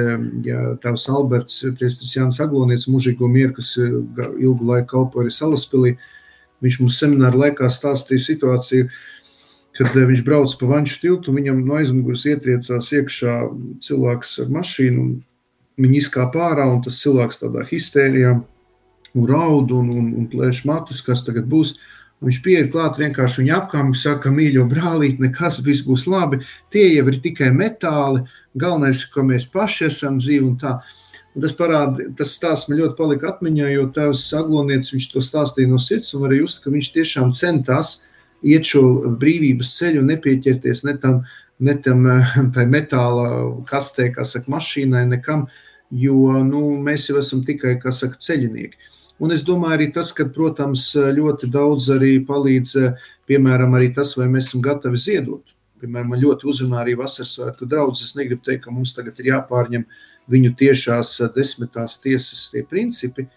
ja tēvs Alberts, priestris Jānis Aglonietis, mužīgo mieru, kas eh, ilgu laiku kalpoja arī Salaspilī, viņš mums semināru laikā stāstīja situāciju, kad eh, viņš brauc pa vanšu tiltu, un viņam no aizmugures ietriecās iekšā cilvēks ar mašīnu, un viņi izkāpa ārā, un tas cilvēks tādā histērijā un raud un, un, un plēš matus, kas tagad būs. Viņš pieiet klāt, vienkārši viņa apkārt saka, mīļo brālīt, nekas, viss būs labi. Tie jau ir tikai metāli. Galvenais, ka mēs paši esam dzīvi un tā. Un tas parāda, tas stāsts man ļoti palika atmiņā, jo tēvs Aglonietis viņš to stāstīja no sirds un varēja just, ka viņš tiešām centās iet šo brīvības ceļu un nepieķerties ne tam, ne tam tai metāla kastē, kā saka, mašīnai, nekam, jo nu, mēs jau esam tikai, kā saka, ceļinieki. Un es domāju, arī tas, ka, protams, ļoti daudz arī palīdz, piemēram, arī tas, vai mēs esam gatavi ziedot. Piemēram, man ļoti uzrunā arī vasaras svētku draugs. Es negribu teikt, ka mums tagad ir jāpārņem viņu tiešās desmitās tiesas tie principi,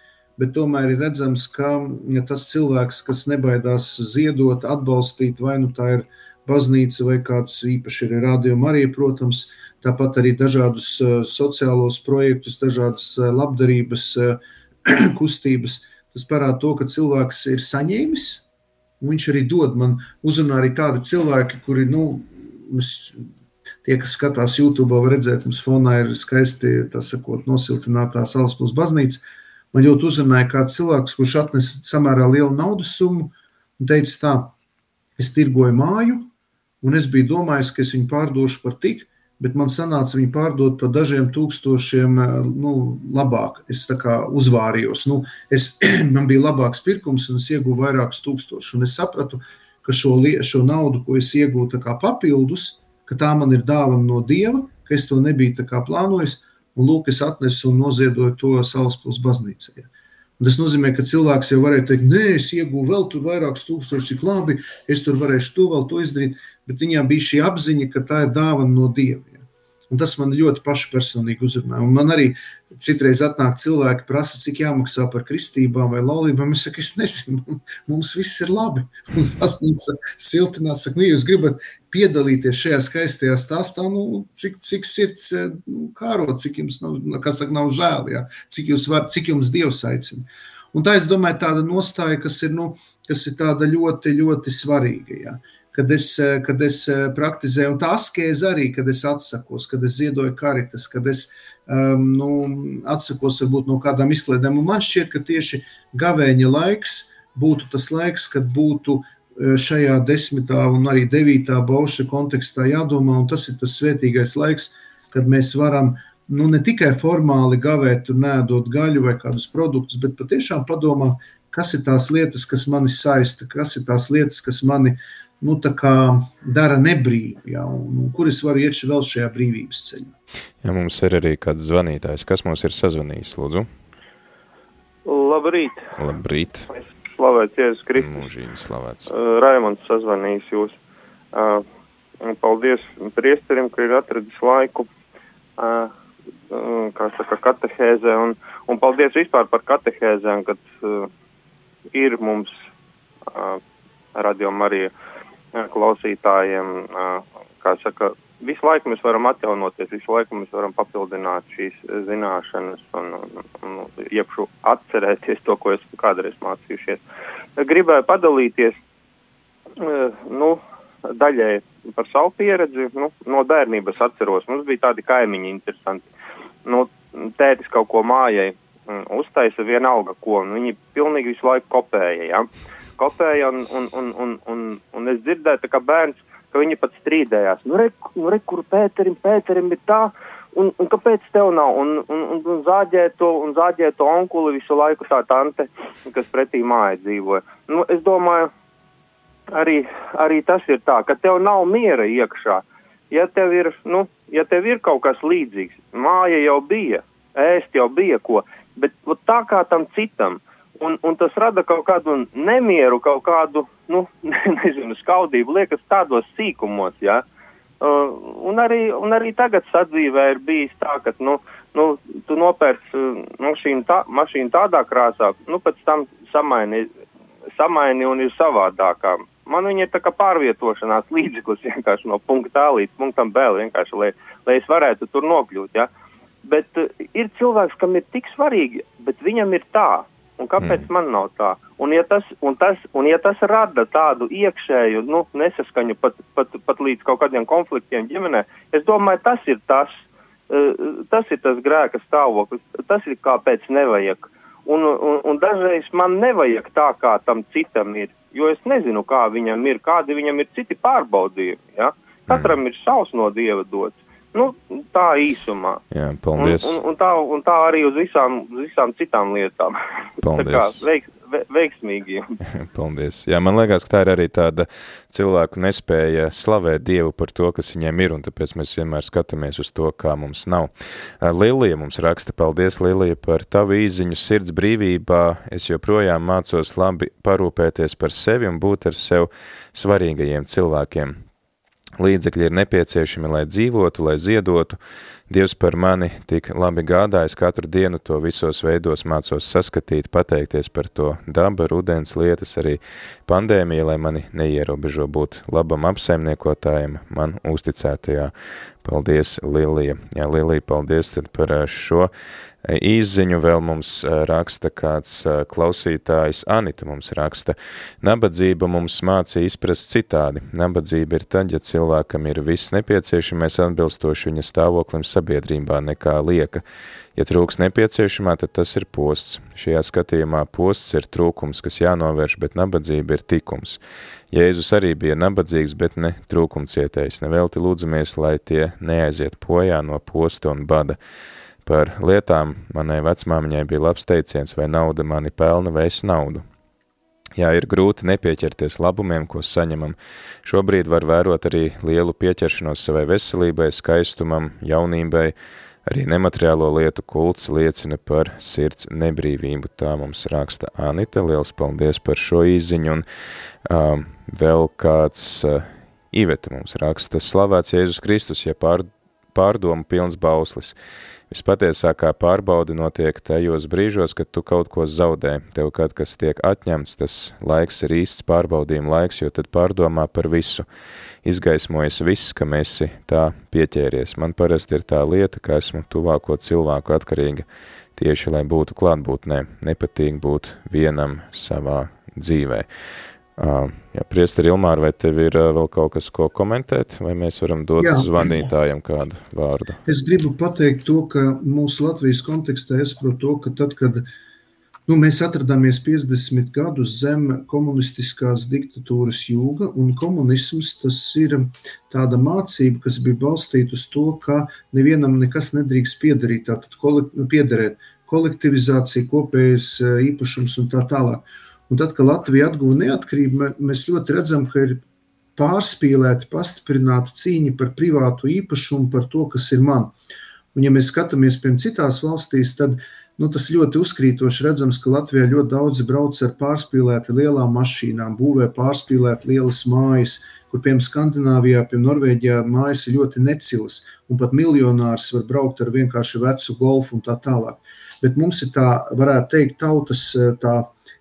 bet tomēr ir redzams, ka ja tas cilvēks, kas nebaidās ziedot, atbalstīt, vai nu tā ir baznīca vai kāds īpaši ir rādījuma arī, protams, tāpat arī dažādus sociālos projektus, dažādas labdarības uh, kustības, tas parāda to, ka cilvēks ir saņēmis. Viņš arī dod man uzrunā arī tādi cilvēki, kuri, nu, mēs, tie, kas skatās YouTube, var redzēt, mums fonā ir skaisti, tā sakot, nosiltinātā Salaspils baznīca. Man ļoti uzrunāja kāds cilvēks, kurš atnesa samērā lielu naudas summu un teica tā, es tirgoju māju, un es biju domājis, ka es viņu pārdošu par tik, bet man sanāca viņu pārdot par dažiem tūkstošiem eh, nu, labāk. Es tā kā uzvārījos. Nu, es, man bija labāks pirkums, un es ieguvu vairākus tūkstošus. Un es sapratu, ka šo, šo naudu, ko es iegūtu papildus, ka tā man ir dāvana no Dieva, ka es to nebiju plānojis. Un lūk, es atnesu un noziedoju to Salaspils baznīcai. Un tas nozīmē, ka cilvēks jau varēja teikt, nē, es iegūstu vēl vairākus tūkstošus, cik labi, es tur varēšu to vēl to izdarīt, bet viņām bija šī apziņa, ka tā ir dāvana no Dieva. Un tas man ļoti pašpersonīgi uzrunā. Un man arī citreiz atnāk cilvēki, prasa, cik jāmaksā par kristībām vai laulībām. Es saku, es nezinu, mums viss ir labi. Un pasnīca siltinās, saka, nu, jūs gribat piedalīties šajā skaistajā stāstā, nu, cik, cik sirds nu, kārot, cik jums nav, kas saka, nav žēl, jā, cik, jūs var, cik jums Dievs aicina. Un tā, es domāju, tāda nostāja, kas ir, nu, kas ir tāda ļoti, ļoti svarīga, jā kad es, kad es praktizēju, un tā askēze arī, kad es atsakos, kad es ziedoju karitas, kad es um, nu, atsakos varbūt no kādām izklaidēm. Un man šķiet, ka tieši gavēņa laiks būtu tas laiks, kad būtu šajā desmitā un arī devītā bauša kontekstā jādomā, un tas ir tas svētīgais laiks, kad mēs varam nu, ne tikai formāli gavēt un nēdot gaļu vai kādus produktus, bet patiešām padomāt, kas ir tās lietas, kas mani saista, kas ir tās lietas, kas mani uh, nu, dara nebrīvu, ja, un, un kur es varu iet vēl šajā brīvības ceļā. Ja mums ir arī kāds zvanītājs, kas mums ir sazvanījis, lūdzu? Labrīt. Labrīt. Slavēts Jēzus Kristus. Mūžīgi slavēts. Uh, Raimonds sazvanījis jūs. Uh, paldies priesterim, ka ir atradis laiku, uh, kā saka, katehēzē, un, un paldies vispār par katehēzēm, kad uh, ir mums uh, radio Marija uh, klausītājiem, kā saka, visu laiku mēs varam atjaunoties, visu laiku mēs varam papildināt šīs zināšanas un, un, un iepšu atcerēties to, ko esmu kādreiz mācījušies. Gribēju padalīties, nu, daļai par savu pieredzi, nu, no bērnības atceros, mums bija tādi kaimiņi interesanti. Nu, tētis kaut ko mājai uztaisa vienalga ko, un viņi pilnīgi visu laiku kopēja, ja kopēja, un, un, un, un, un, un es dzirdēju, ka bērns, ka viņi pat strīdējās. Nu, re, nu, re kur Pēterim, Pēterim ir tā, un, un kāpēc tev nav? Un, un, un, un zāģē to, un zāģē to onkuli visu laiku tā tante, kas pretī māja dzīvoja. Nu, es domāju, arī, arī tas ir tā, ka tev nav miera iekšā. Ja tev ir, nu, ja tev ir kaut kas līdzīgs, māja jau bija, ēst jau bija ko, bet tā kā tam citam, Un, un tas rada kaut kādu nemieru, kaut kādu, nu, nezinu, skaudību, liekas, tādos sīkumos, jā. Uh, un, arī, un arī tagad sadzīvē ir bijis tā, ka, nu, nu tu nopērci uh, mašīnu, tā, mašīnu tādā krāsā, nu, pēc tam samaini, samaini un ir savādākā. Man viņa ir tā kā pārvietošanās līdzeklis vienkārši no punkta A līdz punktam B, vienkārši, lai, lai es varētu tur nokļūt, jā. Bet uh, ir cilvēks, kam ir tik svarīgi, bet viņam ir tā, Un kāpēc mm. man nav tā? Un ja tas, un tas, un ja tas rada tādu iekšēju nu, nesaskaņu pat, pat, pat līdz kaut kādiem konfliktiem ģimenē, es domāju, tas ir tas, uh, tas, ir tas grēka stāvoklis, tas ir kāpēc nevajag. Un, un, un dažreiz man nevajag tā, kā tam citam ir, jo es nezinu, kā viņam ir, kādi viņam ir citi pārbaudījumi. Ja? Katram mm. ir savs no dieva dots. Nu, tā īsumā. Jā, paldies. Un, un, un, tā, un tā arī uz visām, uz visām citām lietām. Paldies. tā kā veiks, ve, veiksmīgi. paldies. Jā, man liekas, ka tā ir arī tāda cilvēku nespēja slavēt Dievu par to, kas viņiem ir, un tāpēc mēs vienmēr skatāmies uz to, kā mums nav. Lilija mums raksta, paldies Lilija par tavu īziņu sirds brīvībā. Es joprojām mācos labi parūpēties par sevi un būt ar sev svarīgajiem cilvēkiem. Līdzekļi ir nepieciešami, lai dzīvotu, lai ziedotu. Dievs par mani tik labi gādājis, katru dienu to visos veidos mācos saskatīt, pateikties par to daba, rudens lietas, arī pandēmija, lai mani neierobežo būt labam apsaimniekotājiem man uzticētajā. Paldies, Lilija. Jā, Lilija, paldies tad par šo Īziņu vēl mums raksta kāds klausītājs, Anita mums raksta, nabadzība mums mācīja izprast citādi. Nabadzība ir tad, ja cilvēkam ir viss nepieciešamais atbilstoši viņa stāvoklim sabiedrībā nekā lieka. Ja trūks nepieciešamā, tad tas ir posts. Šajā skatījumā posts ir trūkums, kas jānovērš, bet nabadzība ir tikums. Jēzus arī bija nabadzīgs, bet ne trūkumcietējs. Nevelti lūdzamies, lai tie neaiziet pojā no posta un bada par lietām. Manai vecmāmiņai bija labs teiciens, vai nauda mani pelna, vai es naudu. Jā, ir grūti nepieķerties labumiem, ko saņemam. Šobrīd var vērot arī lielu pieķeršanos savai veselībai, skaistumam, jaunībai, Arī nemateriālo lietu kults liecina par sirds nebrīvību. Tā mums raksta Anita. Liels paldies par šo izziņu. Un um, vēl kāds uh, Iveta mums raksta, slavēts Jēzus Kristus, ja pār, pārdomu pilns bauslis. Vispatiesākā pārbauda notiek tajos brīžos, kad tu kaut ko zaudē. Tev kaut kas tiek atņemts, tas laiks ir īsts pārbaudījuma laiks, jo tad pārdomā par visu. Izgaismojas viss, ka esi tā pieķēries. Man parasti ir tā lieta, ka esmu tuvāko cilvēku atkarīga tieši, lai būtu klātbūtnē. Nepatīk būt vienam savā dzīvē. Uh, jā, priesteri Ilmār, vai tev ir uh, vēl kaut kas, ko komentēt, vai mēs varam dot jā. zvanītājiem kādu vārdu? Es gribu pateikt to, ka mūsu Latvijas kontekstā es saprotu to, ka tad, kad nu, mēs atradāmies 50 gadus zem komunistiskās diktatūras jūga, un komunisms tas ir tāda mācība, kas bija balstīta uz to, ka nevienam nekas nedrīkst piedarīt, tātad piederēt kolektivizācija, kopējais īpašums un tā tālāk. Un tad, kad Latvija atguva neatkarību, mēs ļoti redzam, ka ir pārspīlēta, pastiprināta cīņa par privātu īpašumu, par to, kas ir man. Un, ja mēs skatāmies piemēram citās valstīs, tad nu, tas ļoti uzkrītoši redzams, ka Latvijā ļoti daudzi brauc ar pārspīlēti lielām mašīnām, būvē pārspīlēti lielas mājas, kur piemēram Skandināvijā, piemēram Norvēģijā mājas ir ļoti necilas, un pat miljonārs var braukt ar vienkārši vecu golfu un tā tālāk. Bet mums ir tā, varētu teikt, tautas tā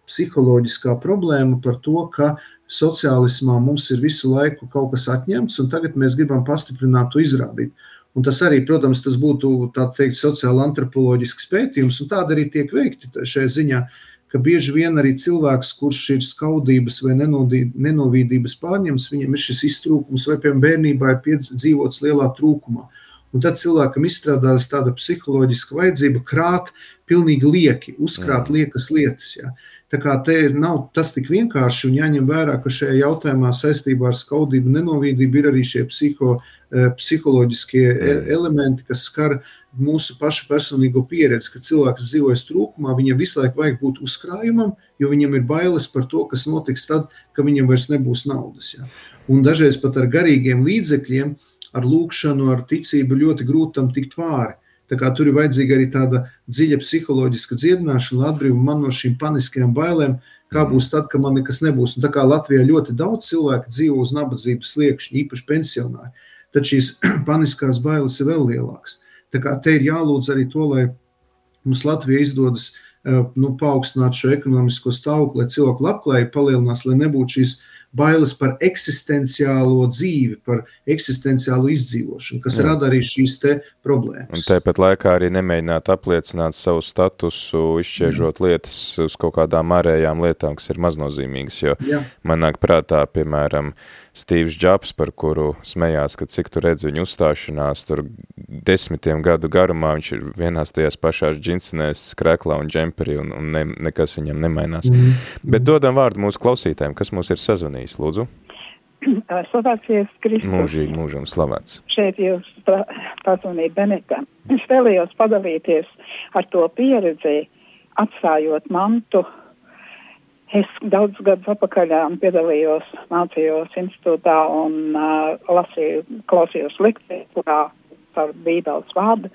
psiholoģiskā problēma par to, ka sociālismā mums ir visu laiku kaut kas atņemts, un tagad mēs gribam pastiprināt to izrādīt. Un tas arī, protams, tas būtu teikt, sociāli antropoloģisks pētījums, un tāda arī tiek veikti šajā ziņā, ka bieži vien arī cilvēks, kurš ir skaudības vai nenovīdības pārņems, viņam ir šis iztrūkums, vai piemēram bērnībā ir piedzīvots lielā trūkumā. Un tad cilvēkam izstrādājas tāda psiholoģiska vajadzība krāt pilnīgi lieki, uzkrāt liekas lietas. Ja. Tā kā te nav tas tik vienkārši, un jāņem vērā, ka šajā jautājumā saistībā ar skaudību nenovīdību ir arī šie psiho, eh, psiholoģiskie e, elementi, kas skar mūsu pašu personīgo pieredzi, ka cilvēks dzīvojas trūkumā, viņam visu laiku vajag būt uzkrājumam, jo viņam ir bailes par to, kas notiks tad, kad viņam vairs nebūs naudas. Ja. Un dažreiz pat ar garīgiem līdzekļiem, ar lūkšanu, ar ticību ļoti grūti tam tikt pāri. Tur ir vajadzīga arī tāda dziļa psiholoģiska dziedināšana, lai atbrīvotu man no šīm paniskajām bailēm, kā mhm. būs tad, kad man nekas nebūs. Un tā kā Latvijā ļoti daudz cilvēku dzīvo uz nabadzības sliekšņa, īpaši pensionāri, tad šīs paniskās bailes ir vēl lielākas. Tā kā te ir jālūdz arī to, lai mums Latvijā izdodas eh, nu, paaugstināt šo ekonomisko stāvokli, lai cilvēku labklājība palielinās, lai nebūtu šīs bailes par eksistenciālo dzīvi, par eksistenciālo izdzīvošanu, kas Jā. rada arī šīs problēmas. Un tāpat laikā arī nemēģināt apliecināt savu statusu, izšķiežot Jā. lietas uz kaut kādām ārējām lietām, kas ir maznozīmīgas. Jo Jā. man nāk prātā, piemēram, Stīvs Džabs, par kuru smējās, ka cik tu redzi viņu uzstāšanās, tur desmitiem gadu garumā viņš ir vienās tajās pašās džinsinēs, skreklā un džemperī, un, un ne, nekas viņam nemainās. Mm. Bet dodam vārdu mūsu klausītājiem, kas mūs ir sazvanījis, lūdzu. Slavēties Kristus. Mūžīgi mūžam slavēts. Šeit jūs pazvanīja Benita. Es vēlējos padalīties ar to pieredzi, atstājot mantu Es daudz gadus atpakaļ piedalījos, mācījos institūtā un uh, lasīju, klausījos lekciju, kurā par Bībeles vārdu.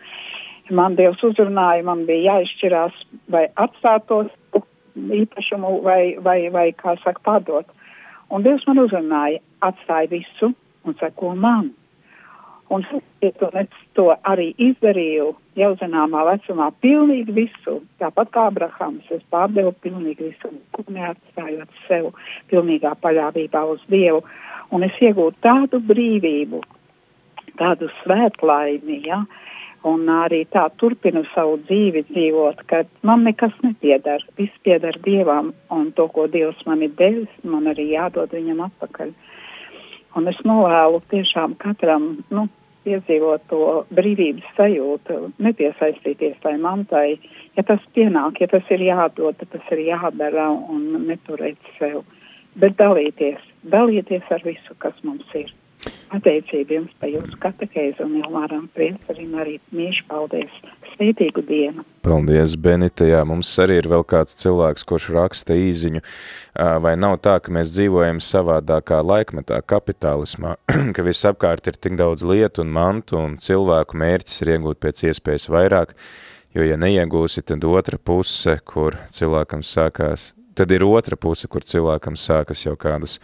Man Dievs uzrunāja, man bija jāizšķirās vai atstāt to īpašumu vai, vai, vai kā saka, pārdot. Un Dievs man uzrunāja, atstāja visu un seko man. Un es to arī izdarīju jau zināmā vecumā, pilnīgi visu. Tāpat kā Abrahams, es pārdevu pilnīgi visu, neatstājot sev pilnīgā paļāvībā uz Dievu. Un es iegūtu tādu brīvību, tādu svētlaimi, ja, un arī tā turpinu savu dzīvi dzīvot, ka man nekas nepiedara, viss piedara Dievam, un to, ko Dievs man ir devis, man arī jādod viņam atpakaļ. Un es novēlu tiešām katram, nu, piedzīvot to brīvības sajūtu, nepiesaistīties tai mantai. Ja tas pienāk, ja tas ir jādod, tad tas ir jādara un neturēt sev. Bet dalīties, dalīties ar visu, kas mums ir. Pateicība jums par jūsu katehēzi un jau varam priest arī, mīšu paldies Svītīgu dienu! Paldies, Benita. Jā, mums arī ir vēl kāds cilvēks, kurš raksta īziņu. Vai nav tā, ka mēs dzīvojam savādākā laikmetā, kapitālismā, ka visapkārt ir tik daudz lietu un mantu un cilvēku mērķis ir iegūt pēc iespējas vairāk, jo ja neiegūsi, tad otra puse, kur cilvēkam sākās, tad ir otra puse, kur cilvēkam sākas jau kādas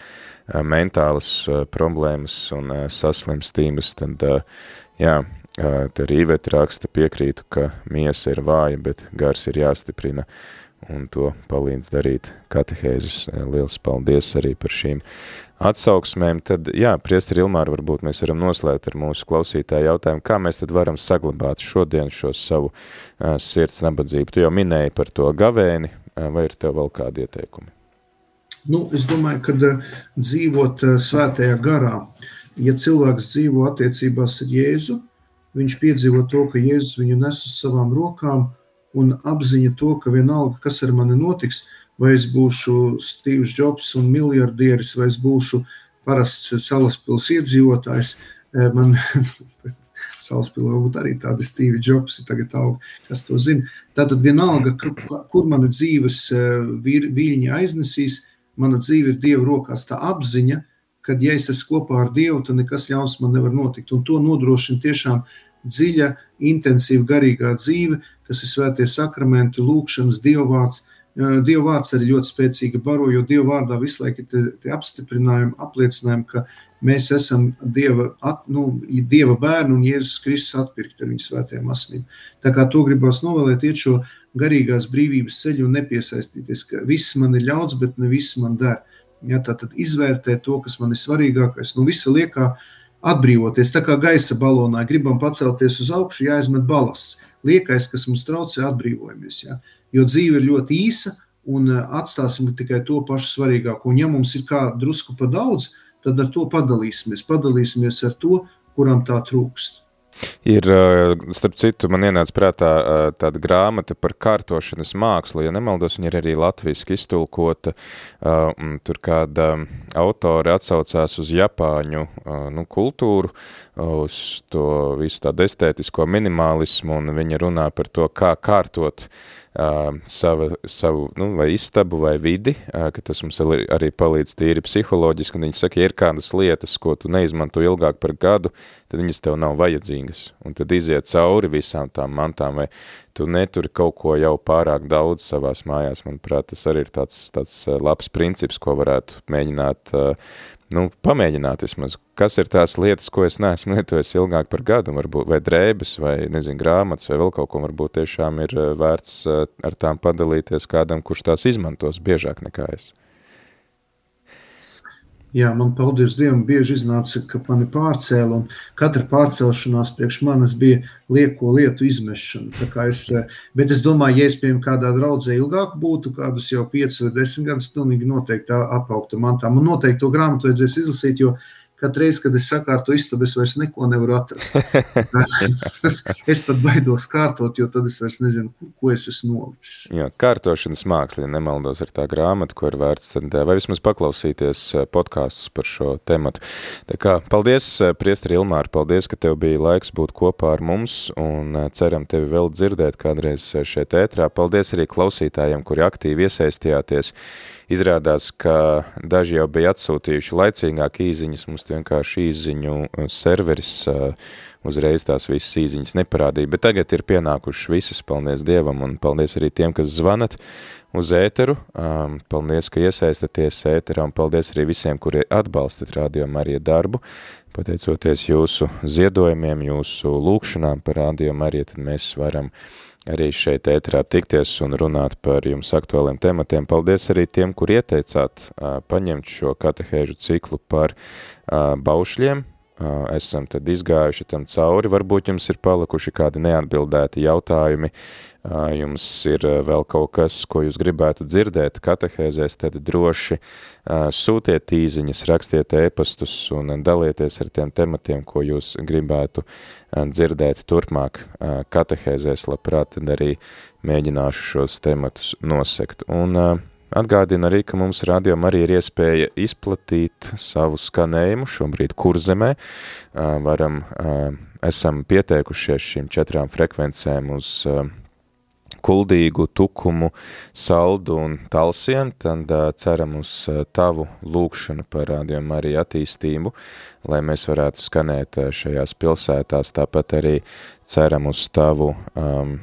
mentālas problēmas un saslimstības, tad jā, Te arī Iveta raksta piekrītu, ka miesa ir vāja, bet gars ir jāstiprina, un to palīdz darīt katehēzes. Liels paldies arī par šīm atsauksmēm. Tad, jā, priesteri Ilmāri, varbūt mēs varam noslēgt ar mūsu klausītāju jautājumu, kā mēs tad varam saglabāt šodien šo savu uh, sirds nabadzību. Tu jau minēji par to gavēni, vai ir tev vēl kādi ieteikumi? Nu, es domāju, ka uh, dzīvot uh, svētajā garā, ja cilvēks dzīvo attiecībās ar Jēzu, viņš piedzīvo to, ka Jēzus viņu nes uz savām rokām un apziņa to, ka vienalga, kas ar mani notiks, vai es būšu Steve's Jobs un miljardieris, vai es būšu parasts salaspils iedzīvotājs, man salaspilā varbūt arī tādi Steve Jobs tagad aug, kas to zina. Tātad vienalga, kur mana dzīves e, viļņi aiznesīs, mana dzīve ir Dieva rokās, tā apziņa, kad ja es esmu kopā ar Dievu, tad nekas ļauns man nevar notikt. Un to nodrošina tiešām dziļa, intensīva garīgā dzīve, kas ir svētie sakramenti, lūkšanas, dievvvārds. Dievvvārds arī ļoti spēcīga baro, jo Dievvvārdā visu laiku ir tie, tie apstiprinājumi, apliecinājumi, ka mēs esam Dieva, at, nu, Dieva bērni un Jēzus Kristus atpirkti ar viņu svētajām asinīm. Tā kā to gribās novēlēt, iet šo garīgās brīvības ceļu un nepiesaistīties, ka viss man ir ļauts, bet ne viss man der. Ja, tā tad izvērtēt to, kas man ir svarīgākais. Nu, visa liekā atbrīvoties. Tā kā gaisa balonā gribam pacelties uz augšu, jāizmet balasts. Liekais, kas mums traucē, atbrīvojamies. Ja? Jo dzīve ir ļoti īsa un eh, atstāsim tikai to pašu svarīgāko. Un ja mums ir kā drusku pa daudz, tad ar to padalīsimies. Padalīsimies ar to, kuram tā trūkst. Ir, starp citu, man ienāca prātā tāda grāmata par kārtošanas mākslu, ja nemaldos, viņa ir arī latviski iztulkota, tur kāda autori atsaucās uz Japāņu nu, kultūru, uz to visu tādu estētisko minimalismu, un viņa runā par to, kā kārtot uh, uh, sava, savu nu, vai istabu vai vidi, uh, ka tas mums arī palīdz tīri psiholoģiski, un viņi saka, ja ir kādas lietas, ko tu neizmanto ilgāk par gadu, tad viņas tev nav vajadzīgas, un tad iziet cauri visām tām mantām, vai tu neturi kaut ko jau pārāk daudz savās mājās, manuprāt, tas arī ir tāds, tāds labs princips, ko varētu mēģināt uh, nu, pamēģināt vismaz, kas ir tās lietas, ko es neesmu lietojis ilgāk par gadu, varbūt, vai drēbes, vai, nezinu, grāmatas, vai vēl kaut ko, varbūt tiešām ir eh, vērts eh, ar tām padalīties kādam, kurš tās izmantos biežāk nekā es. Jā, man paldies Dievam, bieži iznāca, ka mani pārcēla, un katra pārcelšanās priekš manis bija lieko lietu izmešana. Es, bet es domāju, ja es, piemēram, kādā draudzē ilgāk būtu, kādus jau 5 vai 10 gadus, pilnīgi noteikti apaugtu mantām. Un noteikti to grāmatu vajadzēs izlasīt, jo Katru reizi, kad es sakārtoju istabu, es vairs neko nevaru atrast. es, es pat baidos kārtot, jo tad es vairs nezinu, ko es esmu nolicis. Jā, kārtošanas māksla, ja nemaldos ar tā grāmatu, ko ir vērts, tad eh, vai vismaz paklausīties eh, podkāstus par šo tematu. Tā kā, paldies, eh, priestri Ilmāri, paldies, ka tev bija laiks būt kopā ar mums un ceram tevi vēl dzirdēt kādreiz šeit ētrā. Paldies arī klausītājiem, kuri aktīvi iesaistījāties. Izrādās, ka daži jau bija atsūtījuši laicīgāk īziņas, mums vienkārši īziņu uh, serveris uh, uzreiz tās visas īziņas neparādīja, bet tagad ir pienākušas visas, paldies Dievam, un paldies arī tiem, kas zvanat uz ēteru, um, paldies, ka iesaistaties ēterā, un paldies arī visiem, kuri atbalstat Radio Marija darbu, pateicoties jūsu ziedojumiem, jūsu lūkšanām par Radio Marija, tad mēs varam uh, arī šeit ēterā tikties un runāt par jums aktuāliem tematiem. Paldies arī tiem, kur ieteicāt paņemt šo katehēžu ciklu par baušļiem. Esam tad izgājuši tam cauri, varbūt jums ir palikuši kādi neatbildēti jautājumi, jums ir vēl kaut kas, ko jūs gribētu dzirdēt katehēzēs, tad droši sūtiet īziņas, rakstiet ēpastus un dalieties ar tiem tematiem, ko jūs gribētu dzirdēt turpmāk. Katehēzēs, labprāt tad arī mēģināšu šos tematus nosekt. Un atgādina arī, ka mums radio arī ir iespēja izplatīt savu skanējumu šobrīd kurzemē, varam esam pieteikušies šīm četrām frekvencēm uz kuldīgu, tukumu, saldu un talsiem, tad ceram uz tavu lūkšanu par rādījumu arī attīstību, lai mēs varētu skanēt šajās pilsētās, tāpat arī ceram uz tavu um,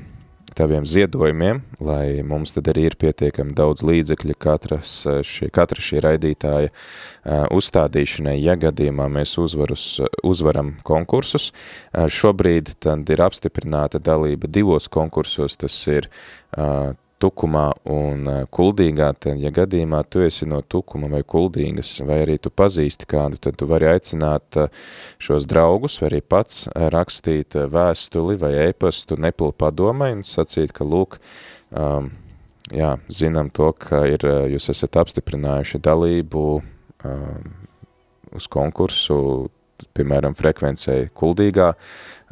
taviem ziedojumiem, lai mums tad arī ir pietiekami daudz līdzekļu katras šī, katra šī raidītāja uh, uzstādīšanai, ja gadījumā mēs uzvarus, uzvaram konkursus. Šobrīd tad ir apstiprināta dalība divos konkursos, tas ir Tukumā un eh, Kuldīgā, tad, ja gadījumā tu esi no Tukuma vai Kuldīgas, vai arī tu pazīsti kādu, tad tu vari aicināt eh, šos draugus, vai arī pats eh, rakstīt vēstuli vai e-pastu nepilnu padomai un sacīt, ka, lūk, um, jā, zinām to, ka ir, jūs esat apstiprinājuši dalību um, uz konkursu, piemēram, frekvencei Kuldīgā,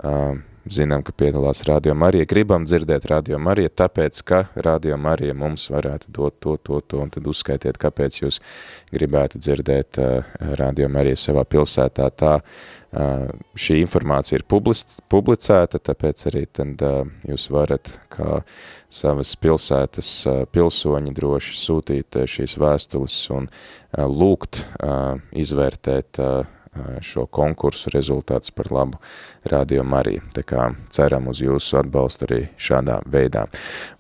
um, zinām, ka piedalās Radio Marija, gribam dzirdēt Radio Marija, tāpēc, ka Radio Marija mums varētu dot to, to, to, un tad uzskaitiet, kāpēc jūs gribētu dzirdēt uh, Radio Marija savā pilsētā. Tā uh, šī informācija ir public, publicēta, tāpēc arī tad uh, jūs varat kā savas pilsētas uh, pilsoņi droši sūtīt uh, šīs vēstules un uh, lūgt uh, izvērtēt uh, šo konkursu rezultāts par labu Radio Mariju. Tā kā ceram uz jūsu atbalstu arī šādā veidā.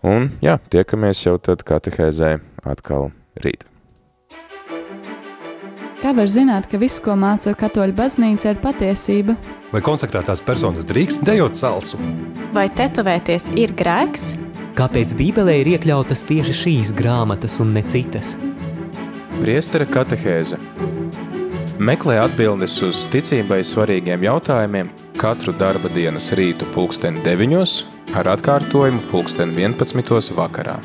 Un jā, tiekamies jau tad katehēzē atkal rīt. Kā var zināt, ka viss, ko māca katoļu baznīca, ir patiesība? Vai konsekrētās personas drīkst dejot salsu? Vai tetovēties ir grēks? Kāpēc Bībelē ir iekļautas tieši šīs grāmatas un ne citas? Priestera katehēze Meklē atbildes uz ticībai svarīgiem jautājumiem katru darba dienas rītu pulksteni 9 ar atkārtojumu pulksteni 11 vakarā.